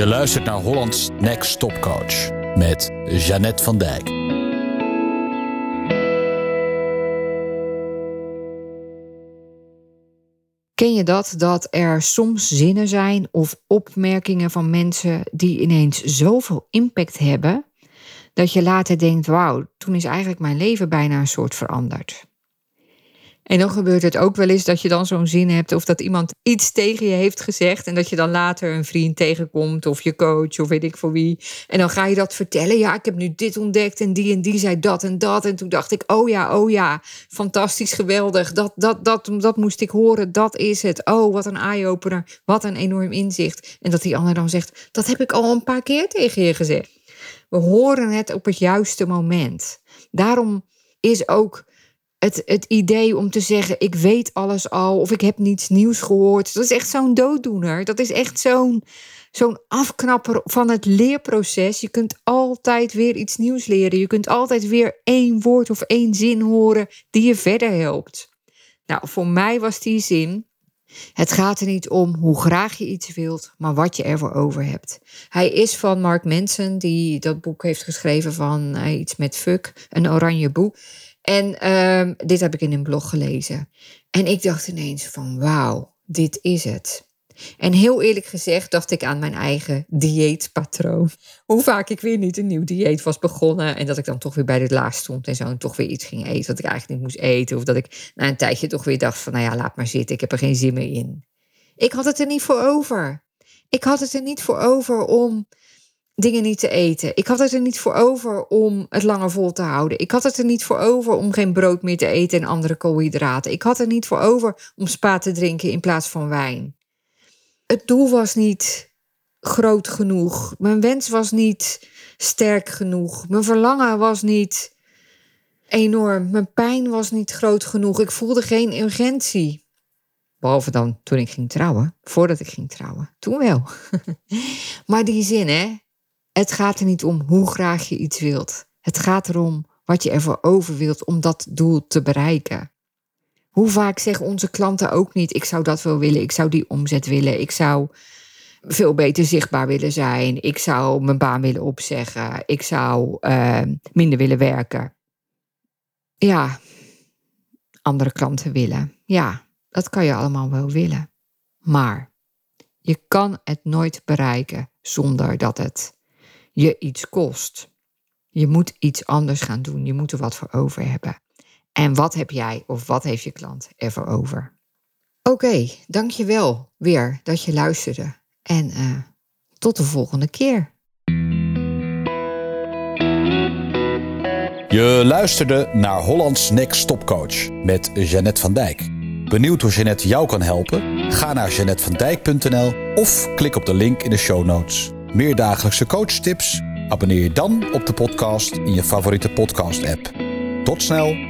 Je luistert naar Hollands Next Top Coach met Jeannette van Dijk. Ken je dat? Dat er soms zinnen zijn of opmerkingen van mensen die ineens zoveel impact hebben, dat je later denkt: wauw, toen is eigenlijk mijn leven bijna een soort veranderd. En dan gebeurt het ook wel eens dat je dan zo'n zin hebt of dat iemand iets tegen je heeft gezegd en dat je dan later een vriend tegenkomt of je coach of weet ik voor wie. En dan ga je dat vertellen. Ja, ik heb nu dit ontdekt en die en die zei dat en dat. En toen dacht ik, oh ja, oh ja, fantastisch, geweldig. Dat, dat, dat, dat moest ik horen, dat is het. Oh, wat een eye-opener, wat een enorm inzicht. En dat die ander dan zegt, dat heb ik al een paar keer tegen je gezegd. We horen het op het juiste moment. Daarom is ook het, het idee om te zeggen: ik weet alles al of ik heb niets nieuws gehoord. Dat is echt zo'n dooddoener. Dat is echt zo'n zo'n afknapper van het leerproces. Je kunt altijd weer iets nieuws leren. Je kunt altijd weer één woord of één zin horen die je verder helpt. Nou, voor mij was die zin. Het gaat er niet om hoe graag je iets wilt, maar wat je ervoor over hebt. Hij is van Mark Manson, die dat boek heeft geschreven van uh, iets met fuck, een oranje boek. En uh, dit heb ik in een blog gelezen. En ik dacht ineens van wauw, dit is het. En heel eerlijk gezegd dacht ik aan mijn eigen dieetpatroon. Hoe vaak ik weer niet een nieuw dieet was begonnen. En dat ik dan toch weer bij de laag stond en zo. En toch weer iets ging eten wat ik eigenlijk niet moest eten. Of dat ik na een tijdje toch weer dacht van nou ja, laat maar zitten. Ik heb er geen zin meer in. Ik had het er niet voor over. Ik had het er niet voor over om dingen niet te eten. Ik had het er niet voor over om het langer vol te houden. Ik had het er niet voor over om geen brood meer te eten en andere koolhydraten. Ik had er niet voor over om spa te drinken in plaats van wijn. Het doel was niet groot genoeg. Mijn wens was niet sterk genoeg. Mijn verlangen was niet enorm. Mijn pijn was niet groot genoeg. Ik voelde geen urgentie. Behalve dan toen ik ging trouwen. Voordat ik ging trouwen. Toen wel. maar die zin, hè? Het gaat er niet om hoe graag je iets wilt. Het gaat erom wat je ervoor over wilt om dat doel te bereiken. Hoe vaak zeggen onze klanten ook niet: ik zou dat wel willen, ik zou die omzet willen, ik zou veel beter zichtbaar willen zijn, ik zou mijn baan willen opzeggen, ik zou uh, minder willen werken. Ja, andere klanten willen. Ja, dat kan je allemaal wel willen. Maar je kan het nooit bereiken zonder dat het je iets kost. Je moet iets anders gaan doen. Je moet er wat voor over hebben. En wat heb jij of wat heeft je klant ervoor over? Oké, okay, dankjewel weer dat je luisterde. En uh, tot de volgende keer. Je luisterde naar Hollands Next Stop Coach met Jeannette van Dijk. Benieuwd hoe Jeannette jou kan helpen? Ga naar jeannettevandijk.nl of klik op de link in de show notes meer dagelijkse coachtips? Abonneer je dan op de podcast in je favoriete podcast-app. Tot snel!